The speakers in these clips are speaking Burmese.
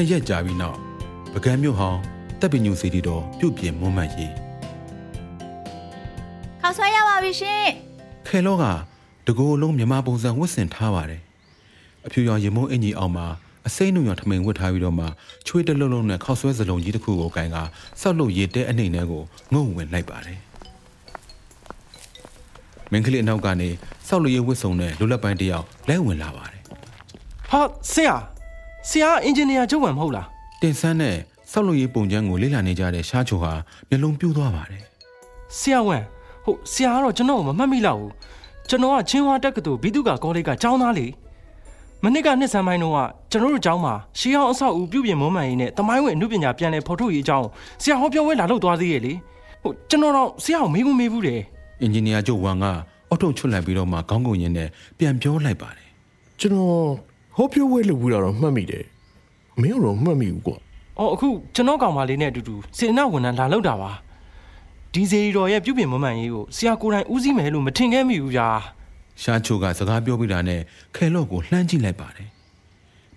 နှစ်ရက်ကြာပြီးနောက်ပကံမြို့ဟောင်းတပ်ပညုစီတီတော်ပြုတ်ပြင်မွမ်းမတ်ရေးခေါက်ဆွဲရပါပြီရှင်ခဲလောကတကူအလုံးမြမပုံစံဝတ်ဆင်ထားပါတယ်အဖြူရောင်ရေမုံအင်ကြီးအောင်မှာအစိမ့်နုံရောင်ထမိန်ဝတ်ထားပြီးတော့မှချွေးတလုံးလုံးနဲ့ခောက်ဆွဲစလုံးကြီးတစ်ခုကိုကင်ကဆောက်လုပ်ရေတဲအနှိမ့်ထဲကိုငုံဝင်လိုက်ပါတယ်မင်းကလေးအနောက်ကနေဆောက်လုပ်ရေးဝတ်စုံနဲ့လူလက်ပိုင်းတစ်ယောက်လဲဝင်လာပါတယ်ဟာဆရာ ဆရာအင်ဂျင်နီယာချုပ်ဝံမဟုတ်လားတင်ဆန်းနဲ့ဆောက်လုပ်ရေးပုံချမ်းကိုလေ့လာနေကြတဲ့ရှားချိုဟာမျက်လုံးပြူးသွားပါတယ်ဆရာဝံဟုတ်ဆရာကတော့ကျွန်တော်ကိုမမှတ်မိလောက်ဘူးကျွန်တော်ကချင်းဝါတက္ကသိုလ်ဘီတုကာကောလိပ်ကကျောင်းသားလေမနစ်ကနှစ်ဆန်းပိုင်းတော့ကကျွန်တော်တို့ကျောင်းမှာရှီအောင်အဆောက်အဦပြုပြင်မွမ်းမံရေးနဲ့တမိုင်းဝင်အမှုပညာပြန်လည်ဖော်ထုတ်ရေးအကြောင်းဆရာဟောပြောဝဲလာလို့သွားသေးရဲ့လေဟုတ်ကျွန်တော်တော့ဆရာကိုမေးခွန်းမေးဘူးတယ်အင်ဂျင်နီယာချုပ်ဝမ်ကအော်တိုချွတ်လိုက်ပြီးတော့မှခေါင်းကုန်ရင်းနဲ့ပြန်ပြောလိုက်ပါတယ်ကျွန်တော် ဟောပြောဝဲလုပ်ဘူးတာတော့မှတ်မိတယ်မင်းကတော့မှတ်မိဘူးကွာအော်အခုကျွန်တော်ကောင်မလေးနဲ့အတူတူစေနာဝန်ထမ်းလာလောက်တာပါဒီဇေရီတော်ရဲ့ပြုပြင်မွမ်းမံရေးကိုဆရာကိုယ်တိုင်ဦးစီးမယ်လို့မထင်ခဲ့မိဘူးဗျာရှားချိုကစကားပြောပြီးတာနဲ့ခဲလော့ကိုလှမ်းကြည့်လိုက်ပါတယ်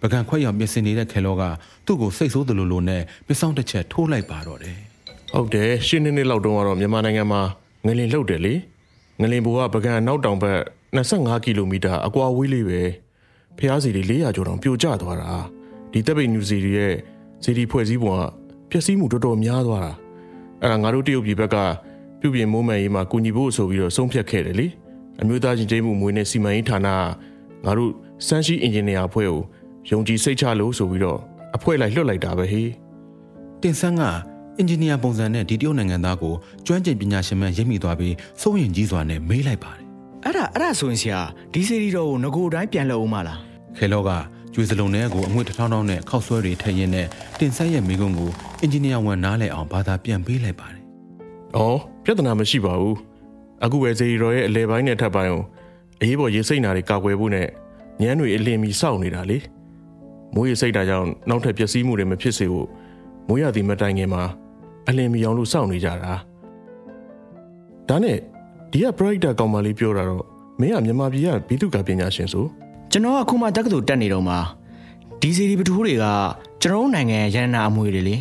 ပကံခွက်ရောက်မျက်စင်နေတဲ့ခဲလော့ကသူ့ကိုစိတ်ဆိုးတယ်လို့လို့နဲ့မျက်စောင်းတစ်ချက်ထိုးလိုက်ပါတော့တယ်ဟုတ်တယ်ရှင်းနေနေလောက်တုန်းကတော့မြန်မာနိုင်ငံမှာငလင်လှုပ်တယ်လေငလင်ဘူကပကံနောက်တောင်ဘက်25ကီလိုမီတာအကွာဝေးလေးပဲ ဖျားစီတွေ400ကျော်တောင်ပြိုကျသွားတာဒီတပ်ပိတ်နျူစီတွေရဲ့စီဒီဖွဲ့စည်းပုံကပျက်စီးမှုတော်တော်များသွားတာအဲ့ဒါငါတို့တရုတ်ပြည်ဘက်ကပြုပြင်မိုးမှန်ရေးမှာကူညီဖို့ဆိုပြီးတော့ဆုံးဖြတ်ခဲ့တယ်လေအမျိုးသားချင်းကျိမှုမွေးနဲ့စီမံရေးဌာနကငါတို့စမ်းရှိအင်ဂျင်နီယာအဖွဲ့ကိုယုံကြည်စိတ်ချလို့ဆိုပြီးတော့အဖွဲ့လိုက်လွှတ်လိုက်တာပဲဟေးတင်ဆန်းကအင်ဂျင်နီယာပုံစံနဲ့ဒီတရုတ်နိုင်ငံသားကိုကျွမ်းကျင်ပညာရှင်မှန်ရိပ်မိသွားပြီးစိုးရင်ကြီးစွာနဲ့မေးလိုက်ပါတယ်အဲ့ဒါအဲ့ဒါဆိုရင်ဆရာဒီစီရီတော်ကိုငကိုတိုင်းပြန်လှုပ်အောင်မလား ခဲလော့ကကျွေးစလုံးထဲကိုအငွေ့တစ်ထောင်းထောင်းနဲ့ခောက်ဆွဲတွေထည့်ရင်းနဲ့တင်ဆန်းရဲ့မိကုံးကိုအင်ဂျင်နီယာဝန်နားလဲအောင်ဘာသာပြန်ပေးလိုက်ပါတယ်။အော်ပြဿနာမရှိပါဘူး။အခုပဲဇေရီတော်ရဲ့အလဲပိုင်းနဲ့ထပ်ပိုင်းကိုအရေးပေါ်ရေစိတ်နာတွေကာကွယ်ဖို့နဲ့ညမ်းတွေအလင်းမီစောင့်နေတာလေ။မိုးရေစိတ်တာကြောင့်နောက်ထပ်ပျက်စီးမှုတွေမဖြစ်စေဖို့မိုးရသည်မတိုင်ခင်မှာအလင်းမီအောင်လို့စောင့်နေကြတာ။ဒါနဲ့ဒီက brighter ကောင်မလေးပြောတာတော့မင်းကမြန်မာပြည်ကဘီတုကပညာရှင်ဆို ကျွန်တော်ကခုမှတက္ကသိုလ်တက်နေတော့မှာဒီစီရီပထိုးတွေကကျွန်တော်တို့နိုင်ငံရဲ့ရန်နာအမွေတွေလေ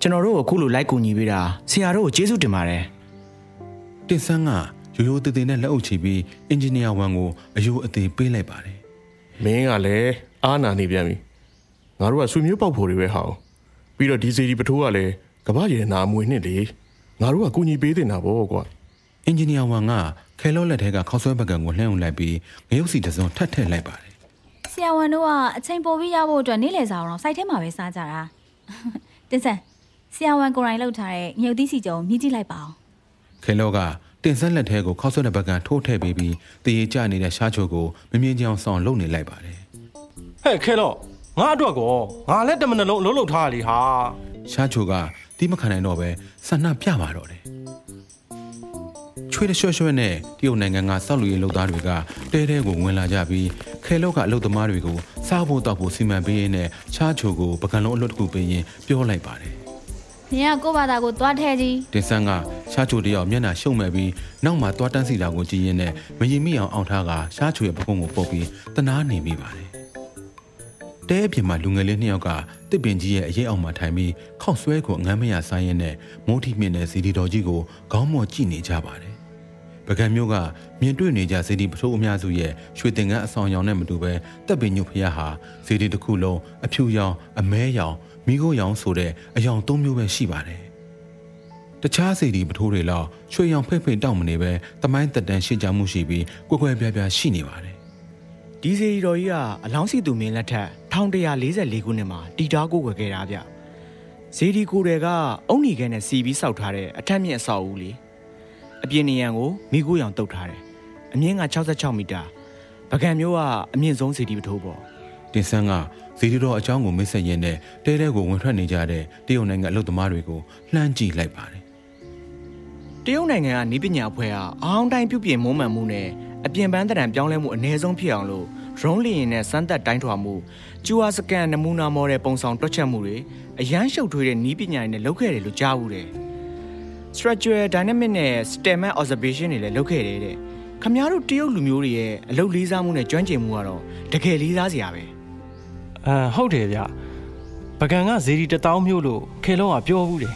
ကျွန်တော်တို့ကိုအခုလိုလိုက်ကူညီပေးတာဆရာတို့ကိုကျေးဇူးတင်ပါတယ်တင်ဆန်းကရိုးရိုးသေးသေးနဲ့လက်အုပ်ချပြီးအင်ဂျင်နီယာဝန်ကိုအယိုးအသေးပေးလိုက်ပါတယ်။မင်းကလည်းအားနာနေပြန်ပြီ။ငါတို့ကဆွေမျိုးပေါက်ဖို့တွေပဲဟောင်း။ပြီးတော့ဒီဇေရီပထိုးကလည်းကမ္ဘာရေနာအမွေနှစ်လေ။ငါတို့ကကူညီပေးတင်တာပေါ့ကွာ။အင်ဂျင်နီယာဝန်က ခဲလော့လက်ထဲကခောက်ဆွဲပကံကိုလှမ်းအောင်လိုက်ပြီးငရုတ်စီတစ်စုံထပ်ထည့်လိုက်ပါတယ်ဆရာဝန်တို့ကအချိန်ပိုပြီးရဖို့အတွက်နေ့လည်စာအောင်စိုက်ထဲမှာပဲစားကြတာတင်ဆန်ဆရာဝန်ကိုယ်တိုင်လှုပ်ထားတဲ့ငြုတ်သီးစီကြုံမြည်ကြည့်လိုက်ပါအောင်ခဲလော့ကတင်ဆက်လက်ထဲကိုခောက်ဆွဲတဲ့ပကံထိုးထည့်ပြီးပြီးတရေကျနေတဲ့ရှားချိုကိုမမြင်ကြအောင်ဆောင်လုပ်နေလိုက်ပါတယ်ဟဲ့ခဲတော့ငါအတွက်ကောငါလည်းတမနလုံးအလုံးလုံးထားရလေဟာရှားချိုကတီးမခံနိုင်တော့ပဲဆန္ဒပြပါတော့တယ် ချွေးတရွှဲရွှဲနဲ့တရုတ်နိုင်ငံကစောက်လူရေးလုပ်သားတွေကတဲတဲကိုဝင်လာကြပြီးခဲလော့ကအလုပ်သမားတွေကိုစားဖို့တောက်ဖို့စီမံပေးရင်းနဲ့ရှားချိုကိုပကံလုံးအလွတ်တစ်ခုပေးရင်းပြောလိုက်ပါတယ်။နင်ကကိုယ့်ဘာသာကိုသွားထဲကြီးတင်ဆန်းကရှားချိုတယောက်မျက်နှာရှုံမဲ့ပြီးနောက်မှသွားတန်းစီတာကိုကြည့်ရင်းနဲ့မရင်မိအောင်အောင်ထားကရှားချိုရဲ့ပကုံးကိုပုတ်ပြီးတနာနေမိပါတယ်။တဲအပြင်မှာလူငယ်လေးနှစ်ယောက်ကတစ်ပင်ကြီးရဲ့အရေးအောင်မှာထိုင်ပြီးခောက်ဆွဲကိုအငမ်းမရဆိုင်ရင်းနဲ့မိုးထိမြင့်တဲ့စီဒီတော်ကြီးကိုခေါင်းမော်ကြည့်နေကြပါတယ်။ ပကံမျိုးကမြင်တွေ့နေကြစီဒီပထိုးအများစုရဲ့ရွှေတင်ကန်းအဆောင်ရောင်နဲ့မတူပဲတပ်ပင်ညုတ်ဖျားဟာစီဒီတစ်ခုလုံးအဖြူရောင်အမဲရောင်မိခိုးရောင်ဆိုတဲ့အယောင်သုံးမျိုးပဲရှိပါတယ်။တခြားစီဒီပထိုးတွေလောက်ချွေရောင်ဖိတ်ဖိတ်တောက်မနေပဲတမိုင်းတက်တန်ရှင်းကြမှုရှိပြီးကွယ်ကွယ်ပြားပြားရှိနေပါတယ်ဒီစီရီတော်ကြီးကအလောင်းစီသူမင်းလက်ထက်1144ခုနှစ်မှာတီတာကိုွယ်ခဲ့တာဗျဇေဒီကိုတွေက အုံနီခဲနဲ့စီပြီးစောက်ထားတဲ့အထက်မြင့်အဆောက်အဦလေ အပြင်နေရန်ကိုမိခိုးရောင်တုတ်ထားတယ်အမြင့်က66မီတာပကံမျိုးကအမြင့်ဆုံးဇေဒီပထိုးပေါ့တင်ဆန်းကဇီဒီတော်အကြောင်းကိုမစ်ဆက်ရင်းနဲ့တဲတဲကိုဝင်ထွက်နေကြတဲ့တရုတ်နိုင်ငံအလုပ်သမားတွေကိုလှမ်းကြည့်လိုက်ပါတယ်တရုတ်နိုင်ငံကနီးပညာအဖွဲ့ကအောင်းတိုင်းပြုပြင်မွမ်းမံမှုနဲ့အပြင်ပန်းတရံပြောင်းလဲမှုအ ਨੇ ဆုံးဖြစ်အောင်လို့ drone လီရင်နဲ့စမ်းသပ်တိုင်းထွာမှုကျူဟာစကန်နမူနာမော်ဒယ်ပုံဆောင်တွက်ချက်မှုတွေအရန်ရှုပ်ထွေးတဲ့နီးပညာတွေနဲ့လုပ်ခဲ့တယ်လို့ကြားဘူးတယ် structural dynamic နဲ့ stem observation တွေလည်းလုပ်ခဲ့တယ်တဲ့ခမများတို့တရုတ်လူမျိုးတွေရဲ့အလုပ်လေးစားမှုနဲ့ကျွမ်းကျင်မှုကတော့တကယ်လေးစားစရာပဲအဲဟုတ်တယ်ဗျပကံကဇေဒီတစ်တောင်းမျိုးလို့ခေလုံးကပြောဘူးတယ်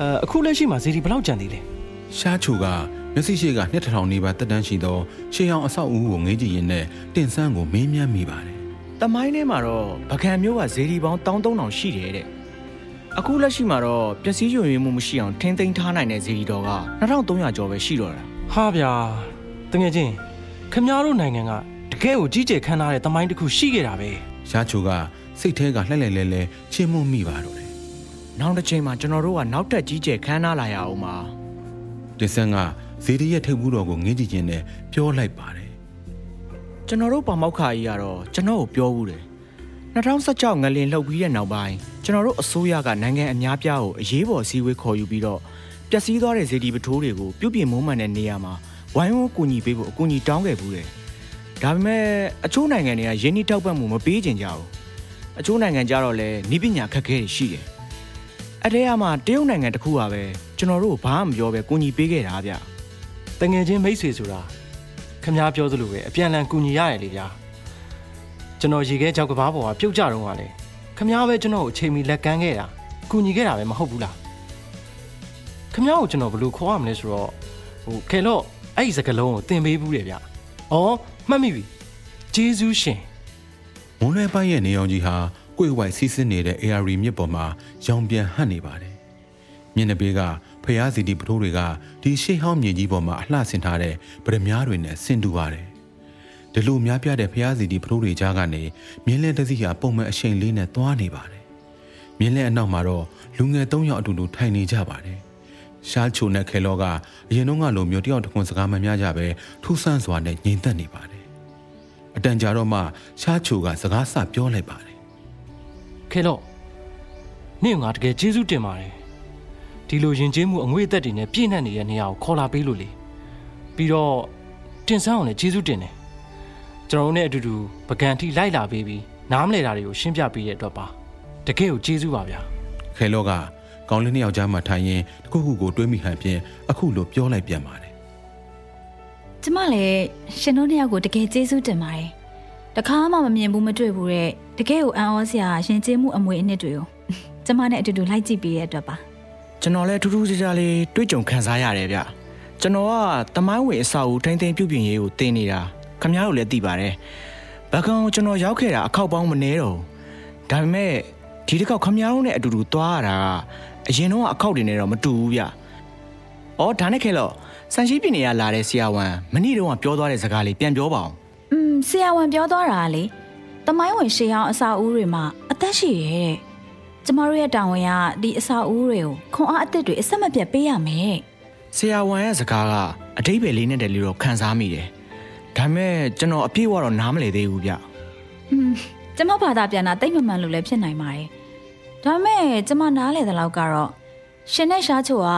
အဲအခုလက်ရှိမှာဇေဒီဘယ်လောက်ကြံသေးလဲရှားချိုကမျက်စိရှိကနှစ်ထောင်နီးပါးတက်တန်းရှိသောရှေးဟောင်းအဆောက်အဦကိုငေးကြည့်ရင်းနဲ့တင်ဆန်းကိုမေးမြန်းမိပါတယ်။တမိုင်းထဲမှာတော့ပကံမျိုးကဇေဒီပေါင်း13000ရှိတယ်တဲ့။ အခုလက်ရှိမှာတော့ပျက်စီးရွံ့ရွံ့မှုမရှိအောင်ထိမ့်သိမ်းထားနိုင်တဲ့ဇေဒီတော်က2300ကျော်ပဲရှိတော့တာဟာဗျာတကယ်ချင်းခမ ्या တို့နိုင်ငံကတကယ်ကိုကြီးကျယ်ခမ်းနားတဲ့တမိုင်းတစ်ခုရှိခဲ့တာပဲရှားချိုကစိတ်ထဲကလှဲ့လှဲ့လဲလဲချေမှုန်းမိပါတော့တယ်။နောက်တစ်ချိန်မှာကျွန်တော်တို့ကနောက်ထပ်ကြီးကျယ်ခမ်းနားလာရအောင်ပါတင်ဆန်းကဇေဒီရဲ့ထိပ်ဘူးတော်ကိုငေးကြည့်ခြင်းနဲ့ပြောလိုက်ပါတယ်။ကျွန်တော်တို့ပေါမောက်ခါကြီးကတော့ကျွန်တော်ကိုပြောဘူးတယ်။ 2016ငလင်လှုပ်ပြီးတဲ့နောက်ပိုင်းကျွန်တော်တို့အစိုးရကနိုင်ငံအများပြားကိုအရေးပေါ်စည်းဝေးခေါ်ယူပြီးတော့ပျက်စီးသွားတဲ့ဇေဒီပထိုးတွေကိုပြုပြင်မွမ်းမံတဲ့နေရာမှာဝိုင်းဝန်းကူညီပေးဖို့အကူအညီတောင်းခဲ့ဘူးတယ်။ဒါပေမဲ့အချို့နိုင်ငံတွေကရင်းနှီးထောက်ပံ့မှုမပေးကြကြဘူး။အချို့နိုင်ငံကြတော့လည်းဤပညာခက်ခဲတွေရှိတယ်။အဲ့ဒီအမှတရုတ်နိုင်ငံတစ်ခုကပဲကျွန်တော်တို့ဘာမှမပြောပဲကူညီပေးခဲ့တာဗျ။တငယ်ချင်းမိတ်ဆွေဆိုတာခမ ्या ပြောသလိုပဲအပြန်အလှန်ကူညီရတယ်လေဗျာ ကျွန်တော်ရေခဲကြောက်ကဘာပေါ်မှာပြုတ်ကြတော့ကလေခမ ्या ပဲကျွန်တော်ကိုအချိန်မီလက်ကမ်းခဲ့တာကူညီခဲ့တာပဲမဟုတ်ဘူးလားခမ ्या ကိုကျွန်တော်ဘယ်လိုခေါ်ရမလဲဆိုတော့ဟိုခဲတော့အဲ့ဒီစကလုံးကိုသင်ပေးဘူးတယ်ဗျ။အော်မှတ်မိပြီ။ဂျေဇူးရှင်မွန်လွဲပိုင်းရဲ့နေအောင်ကြီးဟာကိုယ်ဝိုင်စီးဆင်းနေတဲ့ AR မြစ်ပေါ်မှာရောင်ပြန်ဟပ်နေပါတယ်။မျက်နှာပေးကဖျားစီတီပထိုးတွေကဒီရှေးဟောင်းမြေကြီးပေါ်မှာအလှဆင်ထားတဲ့ဗရမားတွေနဲ့ဆင်တူပါတယ် ဒီလိုများပြတဲ့ဖျားစီတီပထိုးတွေကြားကနေမြင်းလဲတစ်စီးဟာပုံမှန်အရှိန်လေးနဲ့သွားနေပါတယ်မြင်းလဲအနောက်မှာတော့လူငယ်၃ယောက်အတူတူထိုင်နေကြပါတယ်ရှားချိုနဲ့ခဲလောကအရင်တော့ကလိုမျိုးတယောက်တစ်ခွန်းစကားမများကြပဲထူးဆန်းစွာနဲ့ငြိမ်သက်နေပါတယ်အတန်ကြာတော့မှရှားချိုကစကားဆပြောလိုက်ပါတယ်ခဲလို့နင့်ကငါတကယ်ဂျေဇူးတင်ပါတယ်ဒီလိုယဉ်ကျေးမှုအငွေအသက်တွေနဲ့ပြည့်နှက်နေတဲ့နေရာကိုခေါ်လာပေးလို့လေပြီးတော့တင်ဆန်းအောင်လည်းဂျေဇူးတင်တယ် ကျွန်တော်တို့နဲ့အတူတူပကံထိလိုက်လာပေးပြီးနားမလဲတာတွေကိုရှင်းပြပေးတဲ့အတွက်ပါတကယ်ကိုဂျေဇူးပါဗျာခဲလောကကောင်းလေးနှစ်ယောက်ကြားမှာထိုင်ရင်တစ်ခုခုကိုတွေးမိဟန်ဖြင့်အခုလိုပြောလိုက်ပြန်ပါတယ်ကျမလည်းရှင်တို့နှစ်ယောက်ကိုတကယ်ကျေးဇူးတင်ပါတယ်တခါမှမမြင်ဘူးမတွေ့ဘူးတဲ့တကယ်ကိုအံ့ဩစရာရှင်ကျေးမှုအမွေအနှစ်တွေကိုကျမနဲ့အတူတူလိုက်ကြည့်ပေးရတဲ့အတွက်ပါကျွန်တော်လည်းထူးထူးခြားခြားလေးတွေ့ကြုံခံစားရတယ်ဗျကျွန်တော်ကတမိုင်းဝင်အစာအုပ်ထိမ့်သိမ့်ပြုပြင်ရေးကိုတင်နေတာ ခမ ्या တို့လည်းသိပါတယ်ဘကောင်ကျွန်တော်ရောက်ခဲ့တာအခောက်ပေါင်းမနေတော့ဘူးဒါပေမဲ့ဒီတစ်ခေါက်ခမ ्या တို့နဲ့အတူတူသွားရတာကအရင်တော့အခောက်တွေနဲ့တော့မတူဘူးဗျအော်ဒါနဲ့ခဲလို့ဆန်ရှိပြည်နေရလာတဲ့ဆရာဝန်မနေ့တုန်းကပြောသွားတဲ့စကားလေးပြန်ပြောပါအောင် อืมဆရာဝန်ပြောသွားတာကလေတမိုင်းဝင်ရှေးအောင်အစာအုပ်တွေမှာအသက်ရှိရဲတဲ့ကျမတို့ရဲ့တာဝန်ကဒီအစာအုပ်တွေကိုခွန်အားအသစ်တွေအဆက်မပြတ်ပေးရမယ်တဲ့ ဆရာဝန်ရဲ့စကားကအတိတ်ပဲလေးနဲ့တည်းလို့တော့ခံစားမိတယ် ဒါမဲ့ကျွန်တော်အပြည့်ဝတော့နားမလည်သေးဘူးဗျ။ကျမဘာသာပြန်တာတိတ်မမှန်လို့လည်းဖြစ်နိုင်ပါတယ်။ဒါမဲ့ကျမနားလည်သလောက်ကတော့ရှင်နဲ့ရှားချိုက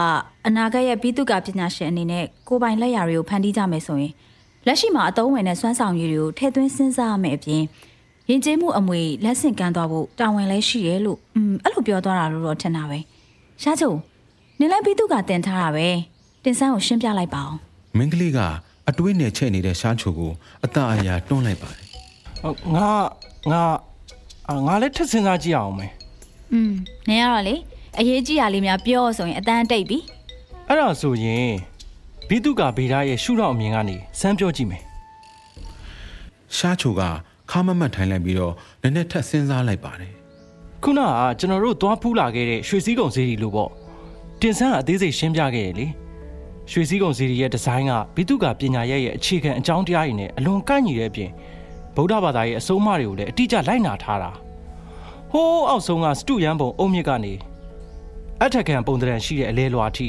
အနာဂတ်ရဲ့ဘိတုကပညာရှင်အနေနဲ့ကိုပိုင်လက်ရာတွေကိုဖန်တီးကြမယ်ဆိုရင်လက်ရှိမှာအသုံးဝင်တဲ့စွမ်းဆောင်ရည်တွေကိုထည့်သွင်းစဉ်းစားရမယ်အပြင်ယဉ်ကျေးမှုအမွေလက်ဆင့်ကမ်းသွားဖို့တာဝန်လည်းရှိရဲလို့อืมအဲ့လိုပြောသွားတာလို့တော့ထင်တာပဲ။ရှားချိုနင်လည်းဘိတုကတင်ထားတာပဲ။တင်ဆန်းကိုရှင်းပြလိုက်ပါအောင်။မင်းကလေးက အတွေးနဲ့ချက်နေတဲ့ရှားချိုကိုအတအရာတွန်းလိုက်ပါတယ်ဟုတ်ငါငါအာငါလည်းထပ်စဉ်းစားကြည့်အောင်မယ်อืมနင်ကတော့လေအရေးကြီးတာလေးများပြောဆိုရင်အတန်းတိတ်ပြီအဲ့ဒါဆိုရင်ဘိတုကဗေဒရဲ့ရှုထောင့်အမြင်ကနေစမ်းပြောကြည့်မယ်ရှားချိုကခါမမတ်ထိုင်လိုက်ပြီးတော့နည်းနည်းထပ်စဉ်းစားလိုက်ပါတယ်ခုနကကျွန်တော်တို့သွားဖူးလာခဲ့တဲ့ရွှေစည်းကုံဈေးကြီးလို့ပေါ့တင်ဆန်းကအသေးစိတ်ရှင်းပြခဲ့ရလေ ရွှေစည်းကုံဈေးကြီးရဲ့ဒီဇိုင်းကဘိတုကပညာရဲ့ရဲ့အခြေခံအကြောင်းတရားတွေနဲ့အလွန်ကိုက်ညီတဲ့အပြင်ဗုဒ္ဓဘာသာရဲ့အဆုံးအမတွေကိုလည်းအတိအကျလိုက်နာထားတာဟိုးအောက်ဆုံးကစတုရန်ပုံအုံမြစ်ကနေအထက်ခံပုံသဏ္ဍာန်ရှိတဲ့အလဲလွာအထိ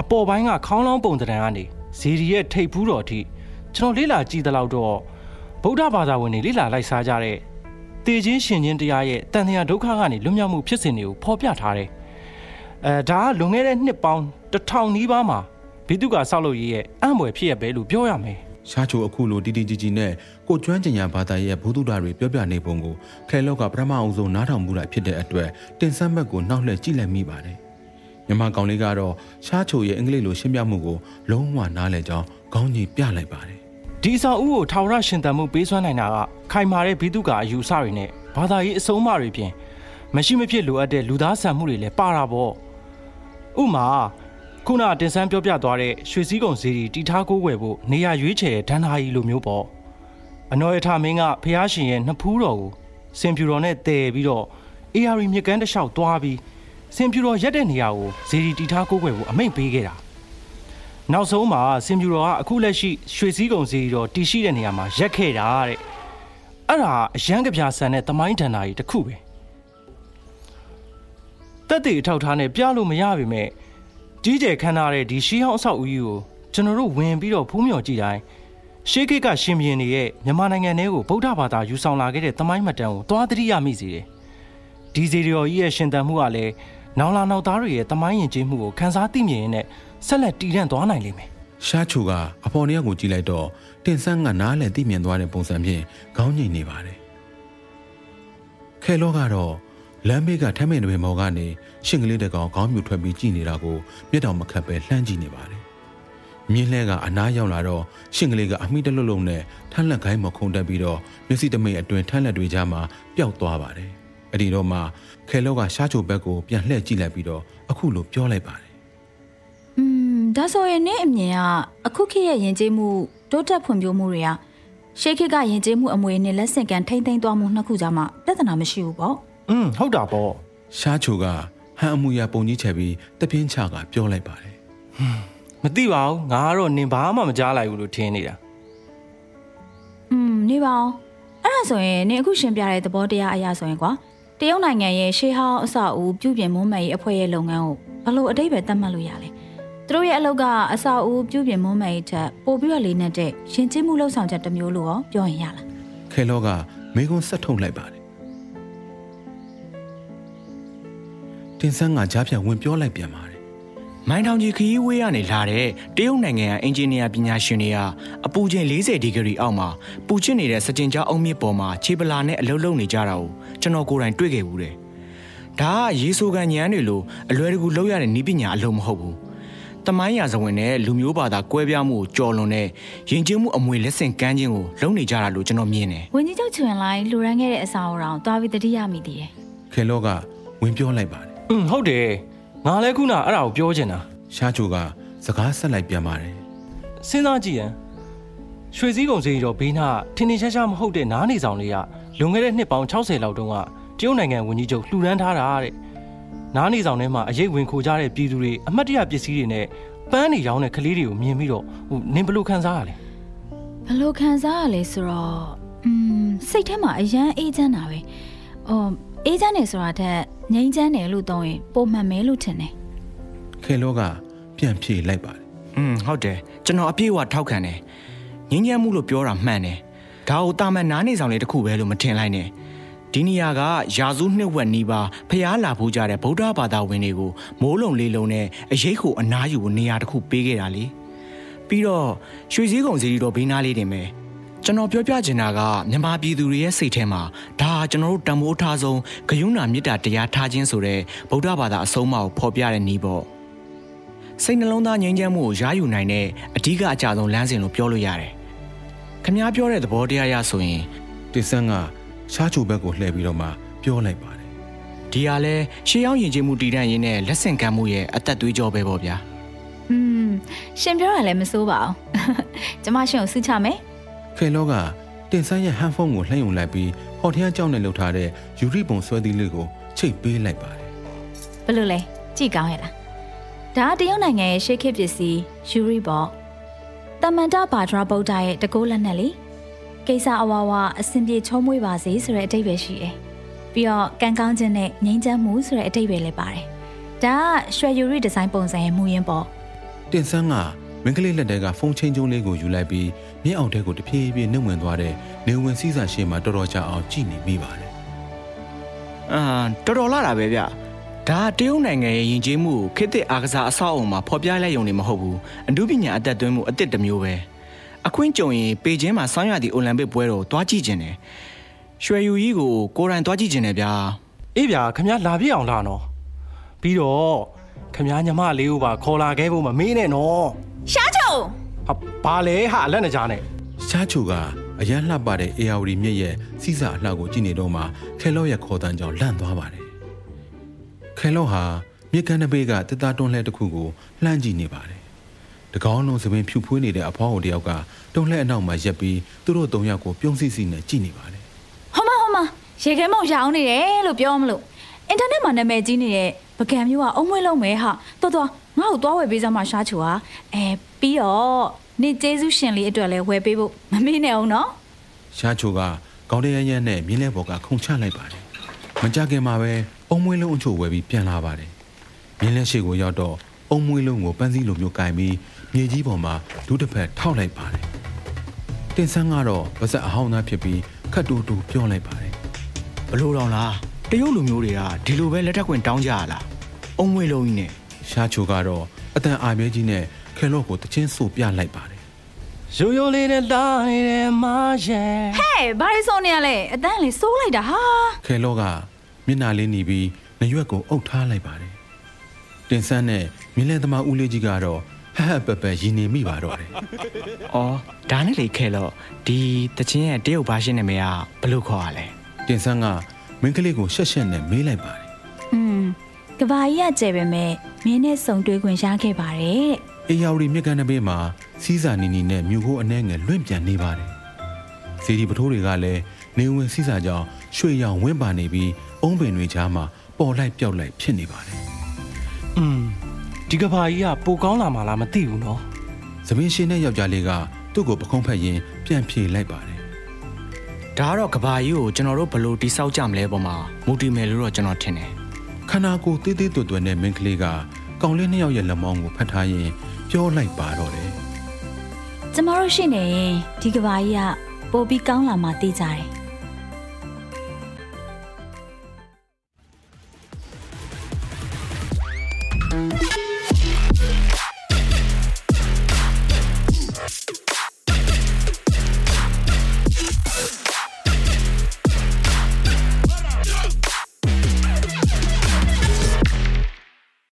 အပေါ်ပိုင်းကခေါင်းလောင်းပုံသဏ္ဍာန်ကနေဇေဒီရဲ့ထိပ်ဖူးတော်အထိကျွန်တော်လေ့လာကြည့်သလောက်တော့ဗုဒ္ဓဘာသာဝင်တွေလေ့လာလိုက်စားကြတဲ့တေခြင်းရှင်ခြင်းတရားရဲ့တန်တရားဒုက္ခကနေလွတ်မြောက်မှုဖြစ်စဉ်တွေကိုဖော်ပြထားတယ်။အဲဒါကလွန်ခဲ့တဲ့နှစ်ပေါင်းတစ်ထောင်နီးပါးမှာ ဘိတုကဆောက်လုပ်ရေးရဲ့အံ့ဖွယ်ဖြစ်ရပဲလို့ပြောရမယ်ရှားချိုအခုလိုတီတီကြီးကြီးနဲ့ကိုကျွမ်းကျင်ညာဘာသာရဲ့ဘုသူဒ္ဓတွေပြောပြနေပုံကိုခဲလောက်ကပထမအောင်ဆုံးနားထောင်မှုလိုက်ဖြစ်တဲ့အတွက်တင်ဆက်ဘက်ကိုနှောက်လှည့်ကြည့်လိုက်မိပါတယ်မြန်မာကောင်လေးကတော့ရှားချိုရဲ့အင်္ဂလိပ်လိုရှင်းပြမှုကိုလုံးဝနားလည်ကြောင်းခေါင်းကြီးပြလိုက်ပါတယ်။ဒီအဆောက်အဦကိုထာဝရရှင်သန်မှုပေးစွမ်းနိုင်တာကခိုင်မာတဲ့ဘိတုကအယူအဆတွေနဲ့ဘာသာရေးအဆုံးအမတွေဖြင့်မရှိမဖြစ်လိုအပ်တဲ့လူသားဆန်မှုတွေလည်းပါတာပေါ့ဥမာ ခုနတင်ဆန်းပြောပြသွားတဲ့ရွှေစည်းကုံစီရီတီထားကိုးွယ်ဖို့နေရာရွေးချယ်တဲ့ဒဏ္ဍာရီလိုမျိုးပေါ့အနော်ရထမင်းကဖះရှင်ရဲ့နှစ်ဖူးတော်ကိုစင်ဖြူတော်နဲ့တည်ပြီးတော့ AR မြကန်းတစ်လျှောက်သွားပြီးစင်ဖြူတော်ရက်တဲ့နေရာကိုဇီရီတီထားကိုးွယ်ဖို့အမိန့်ပေးခဲ့တာနောက်ဆုံးမှာစင်ဖြူတော်ကအခုလက်ရှိရွှေစည်းကုံစီရီတော်တည်ရှိတဲ့နေရာမှာရက်ခဲ့တာတဲ့အဲ့ဒါအရန်ကပြာဆန်တဲ့သမိုင်းဒဏ္ဍာရီတစ်ခုပဲတက်တေအထောက်ထားနဲ့ပြလို့မရပါပဲ ကြီးကျယ်ခမ်းနားတဲ့ဒီရှီးဟောင်းအဆောက်အဦကြီးကိုကျွန်တော်တို့ဝင်ပြီးတော့ဖူးမြော်ကြည့်တိုင်းရှေးခေတ်ကရှင်ဘီရင်တွေရဲ့မြန်မာနိုင်ငံထဲကိုဗုဒ္ဓဘာသာယူဆောင်လာခဲ့တဲ့သမိုင်းမှတ်တမ်းကိုသွားသတိရမိစေတယ်။ဒီစီရီယော်ကြီးရဲ့ရှင်သန်မှုကလည်းနောင်လာနောက်သားတွေရဲ့သမိုင်းယဉ်ကျေးမှုကိုခန်းစားသိမြင်ရင်းနဲ့ဆက်လက်တည်တံ့သွားနိုင်လိမ့်မယ်ရှားချူကအဖော်နှစ်ယောက်ကိုကြည့်လိုက်တော့တင်ဆန်းကနားလည်သိမြင်သွားတဲ့ပုံစံဖြင့်ခေါင်းငိတ်နေပါတယ်ခဲလောကတော့ လမ်းဘေးကထမ်းမင်တွေမော်ကနေရှင်ကလေးတစ်ကောင်ခေါင်းမြူထွက်ပြီးကြည့်နေတာကိုမျက်တောင်မခတ်ပဲလှမ်းကြည့်နေပါတယ်မြင်းလှဲကအနားရောက်လာတော့ရှင်ကလေးကအမိတလွတ်လုံးနဲ့ထမ်းလက်ခိုင်းမခုန်တက်ပြီးတော့မျက်စိတမိတ်အတွင်ထမ်းလက်တွေကြားမှာပျောက်သွားပါတယ်အဲ့ဒီတော့မှခဲလောကရှားချိုဘက်ကိုပြန်လှည့်ကြည့်လိုက်ပြီးတော့အခုလိုပြောလိုက်ပါတယ်อืมဒါဆိုရင်နင့်အမြင်ကအခုခေတ်ရဲ့ယဉ်ကျေးမှုတိုးတက်ဖွံ့ဖြိုးမှုတွေကရှေးခေတ်ကယဉ်ကျေးမှုအမွေနဲ့လက်ဆင့်ကမ်းထိမ့်သိမ်းသွားမှုနှစ်ခုကြားမှာပြဿနာမရှိဘူးပေါ့။ อืมဟုတ်တာပေါ့ ရှားချိုကဟန်အမှုရပုံကြီးချက်ပြီးတပြင်းချကပြောလိုက်ပါတယ် ။မသိပါဘူး။ငါကတော့နင်ဘာမှမကြားလိုက်ဘူးလို့ထင်နေတာ อืมနေပါအောင်အဲ့ဒါဆိုရင်နင်အခုရှင်းပြတဲ့သဘောတရားအရာဆိုရင်ကွာတရုတ်နိုင်ငံရဲ့ရှေးဟောင်းအဆောက်အဦပြုပြင်မွမ်းမံရေးအဖွဲ့ရဲ့လုပ်ငန်းကိုဘယ်လိုအတိတ်ပဲသတ်မှတ်လို့ရလဲသူတို့ရဲ့အလုပ်ကအဆောက်အဦပြုပြင်မွမ်းမံရေးထက်ပိုပြီးတော့လေးနဲ့တဲ့ရှင်ကျေးမှုလှုပ်ဆောင်ချက်တစ်မျိုးလို့ရောပြောရင်ရလား ခဲလောကမေကွန်းဆက်ထုတ်လိုက်ပါတယ် တင်ဆန်းကကြားဖြတ်ဝင်ပြောလိုက်ပြန်ပါတယ်မိုင်းထောင်ကြီးခရီးဝေးကနေလာတဲ့တရုတ်နိုင်ငံကအင်ဂျင်နီယာပညာရှင်တွေကအပူချိန်40ဒီဂရီအောက်မှာပူချစ်နေတဲ့စကြင်ကြားအုံမြစ်ပေါ်မှာခြေပလာနဲ့အလုတ်လုံနေကြတာကိုကျွန်တော်ကိုယ်တိုင်တွေ့ခဲ့ဘူးတယ်။ဒါကရေဆိုကန်ညမ်းတွေလိုအလွယ်တကူလောက်ရတဲ့နီးပညာအလုံးမဟုတ်ဘူး။တမိုင်းရာဇဝင်နဲ့လူမျိုးဘာသာကွဲပြားမှုကိုကြော်လွန်တဲ့ယဉ်ကျေးမှုအမွေလက်ဆင့်ကမ်းခြင်းကိုလုပ်နေကြတာလို့ကျွန်တော်မြင်တယ်ဝင်းကြီးချုပ်ချွင်လိုက်လူရန်ခဲ့တဲ့အစာအုံတော်တွားပြီးတတိယမိတည်တယ်ခဲလောကဝင်ပြောလိုက်ပါတယ်။ อืมဟုတ်တယ်။ငါလည်းခုနအဲ့ဒါကိုပြောချင်တာ ရှားချိုကစကားဆက်လိုက်ပြန်ပါတယ် ။စဉ်းစားကြည့်ရင်ရွှေစည်းကုံစီရီတော်ဘေးနာထင်ထင်ရှားရှားမဟုတ်တဲ့နားနေဆောင်လေးကလွန်ခဲ့တဲ့နှစ်ပေါင်း60လောက်တုန်းကတရုတ်နိုင်ငံဝန်ကြီးချုပ်လှူဒန်းထားတာတဲ့။နားနေဆောင်ထဲမှာအရေးဝင်ခိုကြတဲ့ပြည်သူတွေအမတ်တရပစ္စည်းတွေနဲ့ပန်းနေရောင်းတဲ့ကလေးတွေကိုမြင်ပြီးတော့ဟိုနင်ဘယ်လိုခံစားရလဲ ဘယ်လိုခံစားရလဲဆိုတော့อืมစိတ်ထဲမှာအယမ်းအေးချမ်းတာပဲအော် အေးချမ်းနေဆိုတာထက်ငြိမ်းချမ်းတယ်လို့သုံးရင်ပုံမှန်မဲလို့ထင်တယ်ခဲလောကပြန်ဖြေလိုက်ပါတယ်။อืมဟုတ်တယ်ကျွန်တော်အပြည့်အဝထောက်ခံတယ်။ငင်းညမ်းမှုလို့ပြောတာမှန်တယ်။ဒါကိုတာမန်နားနေဆောင်လေးတစ်ခုပဲလို့မထင်လိုက်နဲ့။ဒီနေရာကယာစုနှစ်ဝက်နီးပါးဖျားလာဖို့ကြတဲ့ဗုဒ္ဓဘာသာဝင်တွေကိုမိုးလုံလေးလုံးနဲ့အရေးကိုအနားယူဖို့နေရာတစ်ခုပေးခဲ့တာလေ။ပြီးတော့ရွှေစည်းကုံစီရီတော်ဘေးနားလေးတင်ပဲ။ ကျွန်တော်ပြောပြချင်တာကမြန်မာပြည်သူတွေရဲ့စိတ်ထဲမှာဒါဟာကျွန်တော်တို့တန်ဖိုးထားဆုံးဂယုဏမေတ္တာတရားထားခြင်းဆိုတဲ့ဗုဒ္ဓဘာသာအဆုံးအမကိုဖော်ပြတဲ့နည်းပေါ့။စိတ်နှလုံးသားငြိမ်းချမ်းမှုကိုရယူနိုင်တဲ့အဓိကအကြဆုံးလမ်းစဉ်လို့ပြောလို့ရတယ်။ခမားပြောတဲ့သဘောတရားရဆိုရင်တင်ဆန်းကရှားချိုဘက်ကိုလှည့်ပြီးတော့မှပြောလိုက်ပါတယ်ဒီဟာလဲရှေးရောက်ယဉ်ကျေးမှုတည်တံ့ရင်းနဲ့လက်ဆင့်ကမ်းမှုရဲ့အသက်သွေးကြောပဲပေါ့ဗျာอืมရှင်ပြောတာလည်းမစိုးပါဘူးကျမရှင်ကိုစုချမယ် ခဲလောကတင်ဆန်းရဲ့ဟန်ဖုန်းကိုလှမ်းယူလိုက်ပြီးဟော်ထရန်ကြောင်းနဲ့လှုပ်ထားတဲ့ယူရီပုံဆွဲသီးလေးကိုချိတ်ပေးလိုက်ပါတယ်ဘယ်လိုလဲကြည့်ကောင်းရဲ့လားဒါကတရုတ်နိုင်ငံရဲ့ရှေးခေတ်ပစ္စည်းယူရီပေါ့တမန်တဘာဒရာဗုဒ္ဓရဲ့တကိုးလက်နဲ့လေကိစ္စအဝါဝအဆင်ပြေချုံးမွေးပါစေဆိုတဲ့အတိတ်ပဲရှိတယ်ပြီးတော့ကံကောင်းခြင်းနဲ့ငြိမ်းချမ်းမှုဆိုတဲ့အတိတ်ပဲလည်းပါတယ်ဒါကရွှေယူရီဒီဇိုင်းပုံစံရဲ့မူရင်းပေါ့တင်ဆန်းကမင်းကလေးလက်ထဲကဖုန်းချင်းကျုံးလေးကိုယူလိုက်ပြီး မြင်းအောင်ထဲကိုတဖြည်းဖြည်းနှုတ်ဝင်သွားတဲ့နေဝင်စည်းစာရှေ့မှာတော်တော်ကြာအောင်ကြည့်နေမိပါတယ်အာတော်တော်လာတာပဲဗျဒါကတရုတ်နိုင်ငံရဲ့ယဉ်ကျေးမှုကိုခေတ်သစ်အားကစားအဆောက်အအုံမှာဖော်ပြလိုက်ရုံနဲ့မဟုတ်ဘူးအမှုပညာအသက်သွင်းမှုအသစ်တစ်မျိုးပဲအခွင့်ကြုံရင်ပေကျင်းမှာဆောင်းရသည့်အိုလံပစ်ပွဲတော်ကိုတွားကြည့်ခြင်းတယ်ရွှေယူကြီးကိုကိုယ်တိုင်တွားကြည့်ခြင်းတယ်ဗျာအေးဗျာခမရလာပြည့်အောင်လာနော်ပြီးတော့ခမရညီမလေးကိုပါခေါ်လာခဲ့ဖို့မမေးနဲ့နော်ရှားချုံဟာ ဘာလဲဟာလက်နဲ့ကြားနဲ့ရှားချိုကအရန်လှပတဲ့ AR မြက်ရဲ့စီးစာအလှကိုကြည့်နေတော့မှခဲလောရဲ့ခေါ်တန်းကြောင့်လန့်သွားပါတယ်ခဲလော့ဟာမြေကမ်းတစ်ဘေးကတစ်သားတွန်းလှဲတစ်ခုကိုလှမ်းကြည့်နေပါတယ်တကောင်းလုံးသပင်ဖြူဖွေးနေတဲ့အဖွားဟိုတယောက်ကတွန်းလှဲအနောက်မှာရက်ပြီးသူတို့သုံးယောက်ကိုပြုံးစီစီနဲ့ကြည့်နေပါတယ်ဟောမဟောမရေခဲမုံရောင်းနေတယ်လို့ပြောမလို့အင်တာနက်မှာနာမည်ကြီးနေတဲ့ပကံမျိုးကအုံမွေးလုံးမယ်ဟာတော်တော် ငါ့ကိုသွားဝယ်ပေးစမ်းမရှားချူဟာအဲပြီးတော့နေကျေးဇူးရှင်လေးအတွက်လည်းဝယ်ပေးဖို့မမေ့နဲ့အောင်နော်ရှားချိုကကောင်းတရရနဲ့မြင်းလဲဘော်ကခုန်ချလိုက်ပါတယ်မကြခင်မှာပဲအုံမွေးလုံးအချို့ဝယ်ပြီးပြန်လာပါတယ်မြင်းလဲရှိကိုရောက်တော့အုံမွေးလုံးကိုပန်းစည်းလိုမျိုးကင်ပြီးမြေကြီးပေါ်မှာဒုတစ်ဖက်ထောက်လိုက်ပါတယ်တင်ဆန်းကတော့ပါဇက်အဟောင်းသားဖြစ်ပြီးခတ်တူတူပြောလိုက်ပါတယ်ဘလို့တော့လားတရုတ်လူမျိုးတွေကဒီလိုပဲလက်ထက်ခွင်တောင်းကြရလားအုံမွေလုံးကြီးနဲ့ ရှားချိုကတော့အတန်အာမဲကြီးနဲ့ခဲလော့ကိုတချင်းဆိုပြလိုက်ပါတယ်ရိုးရိုးလေးနဲ့တိုင်းတယ်မာရဲ့ဟဲ့ဘာလို့ဆိုနေရလဲအတန်းလေးစိုးလိုက်တာဟာခဲလော့ကမျက်နှာလေးနီးပြီးနရွက်ကိုအုပ်ထားလိုက်ပါတယ်တင်ဆန်းနဲ့မင်းလဲသမားဦးလေးကြီးကတော့ဟဟပပရင်နေမိပါတော့တယ်။အော်ဒါနဲ့လေခဲလို့ဒီတချင်းရဲ့တရုတ်ဘာရှင်းနာမည်ကဘလို့ခေါ်ရလဲ။တင်ဆန်းကမင်းကလေးကိုရှက်ရှက်နဲ့မေးလိုက်ပါတယ် ကဘာကြီးကကျဲပဲမဲ့မင်းနဲ့စုံတွေ့ခွင့်ရခဲ့ပါတယ်တဲ့အေယာဝတီမြက်ကန်းတစ်ဘေးမှာစီးစာနီနီနဲ့မြူကိုအနှဲငယ်လွင့်ပြန်နေပါတယ်စီဒီပထိုးတွေကလည်းနေဝင်စီးစာကြောင့်ရွှေရောင်ဝင်းပါနေပြီးအုံးပင်တွေကြားမှာပေါ်လိုက်ပြောက်လိုက်ဖြစ်နေပါတယ်อืมဒီကဘာကြီးကပိုကောင်းလာမှလားမသိဘူးနော်သမင်းရှင်နဲ့ယောက်ျားလေးကသူ့ကိုပခုံးဖက်ရင်းပြန်ဖြေလိုက်ပါတယ်။ဒါကတော့ကဘာကြီးကိုကျွန်တော်တို့ဘလို့တိဆောက်ကြမလဲပေါ်မှာမူတည်မယ်လို့တော့ကျွန်တော်ထင်တယ် ခန္ဓာကိုယ်သေးသေးတွယ်တွယ်နဲ့မင်းကလေးကကောင်လေးနှစ်ယောက်ရဲ့လက်မောင်းကိုဖတ်ထားရင်းပြောလိုက်ပါတော့တယ်ကျမတို့ရှိနေရင်ဒီကဘာကြီးကပိုပြီးကောင်းလာမှသိကြတယ်။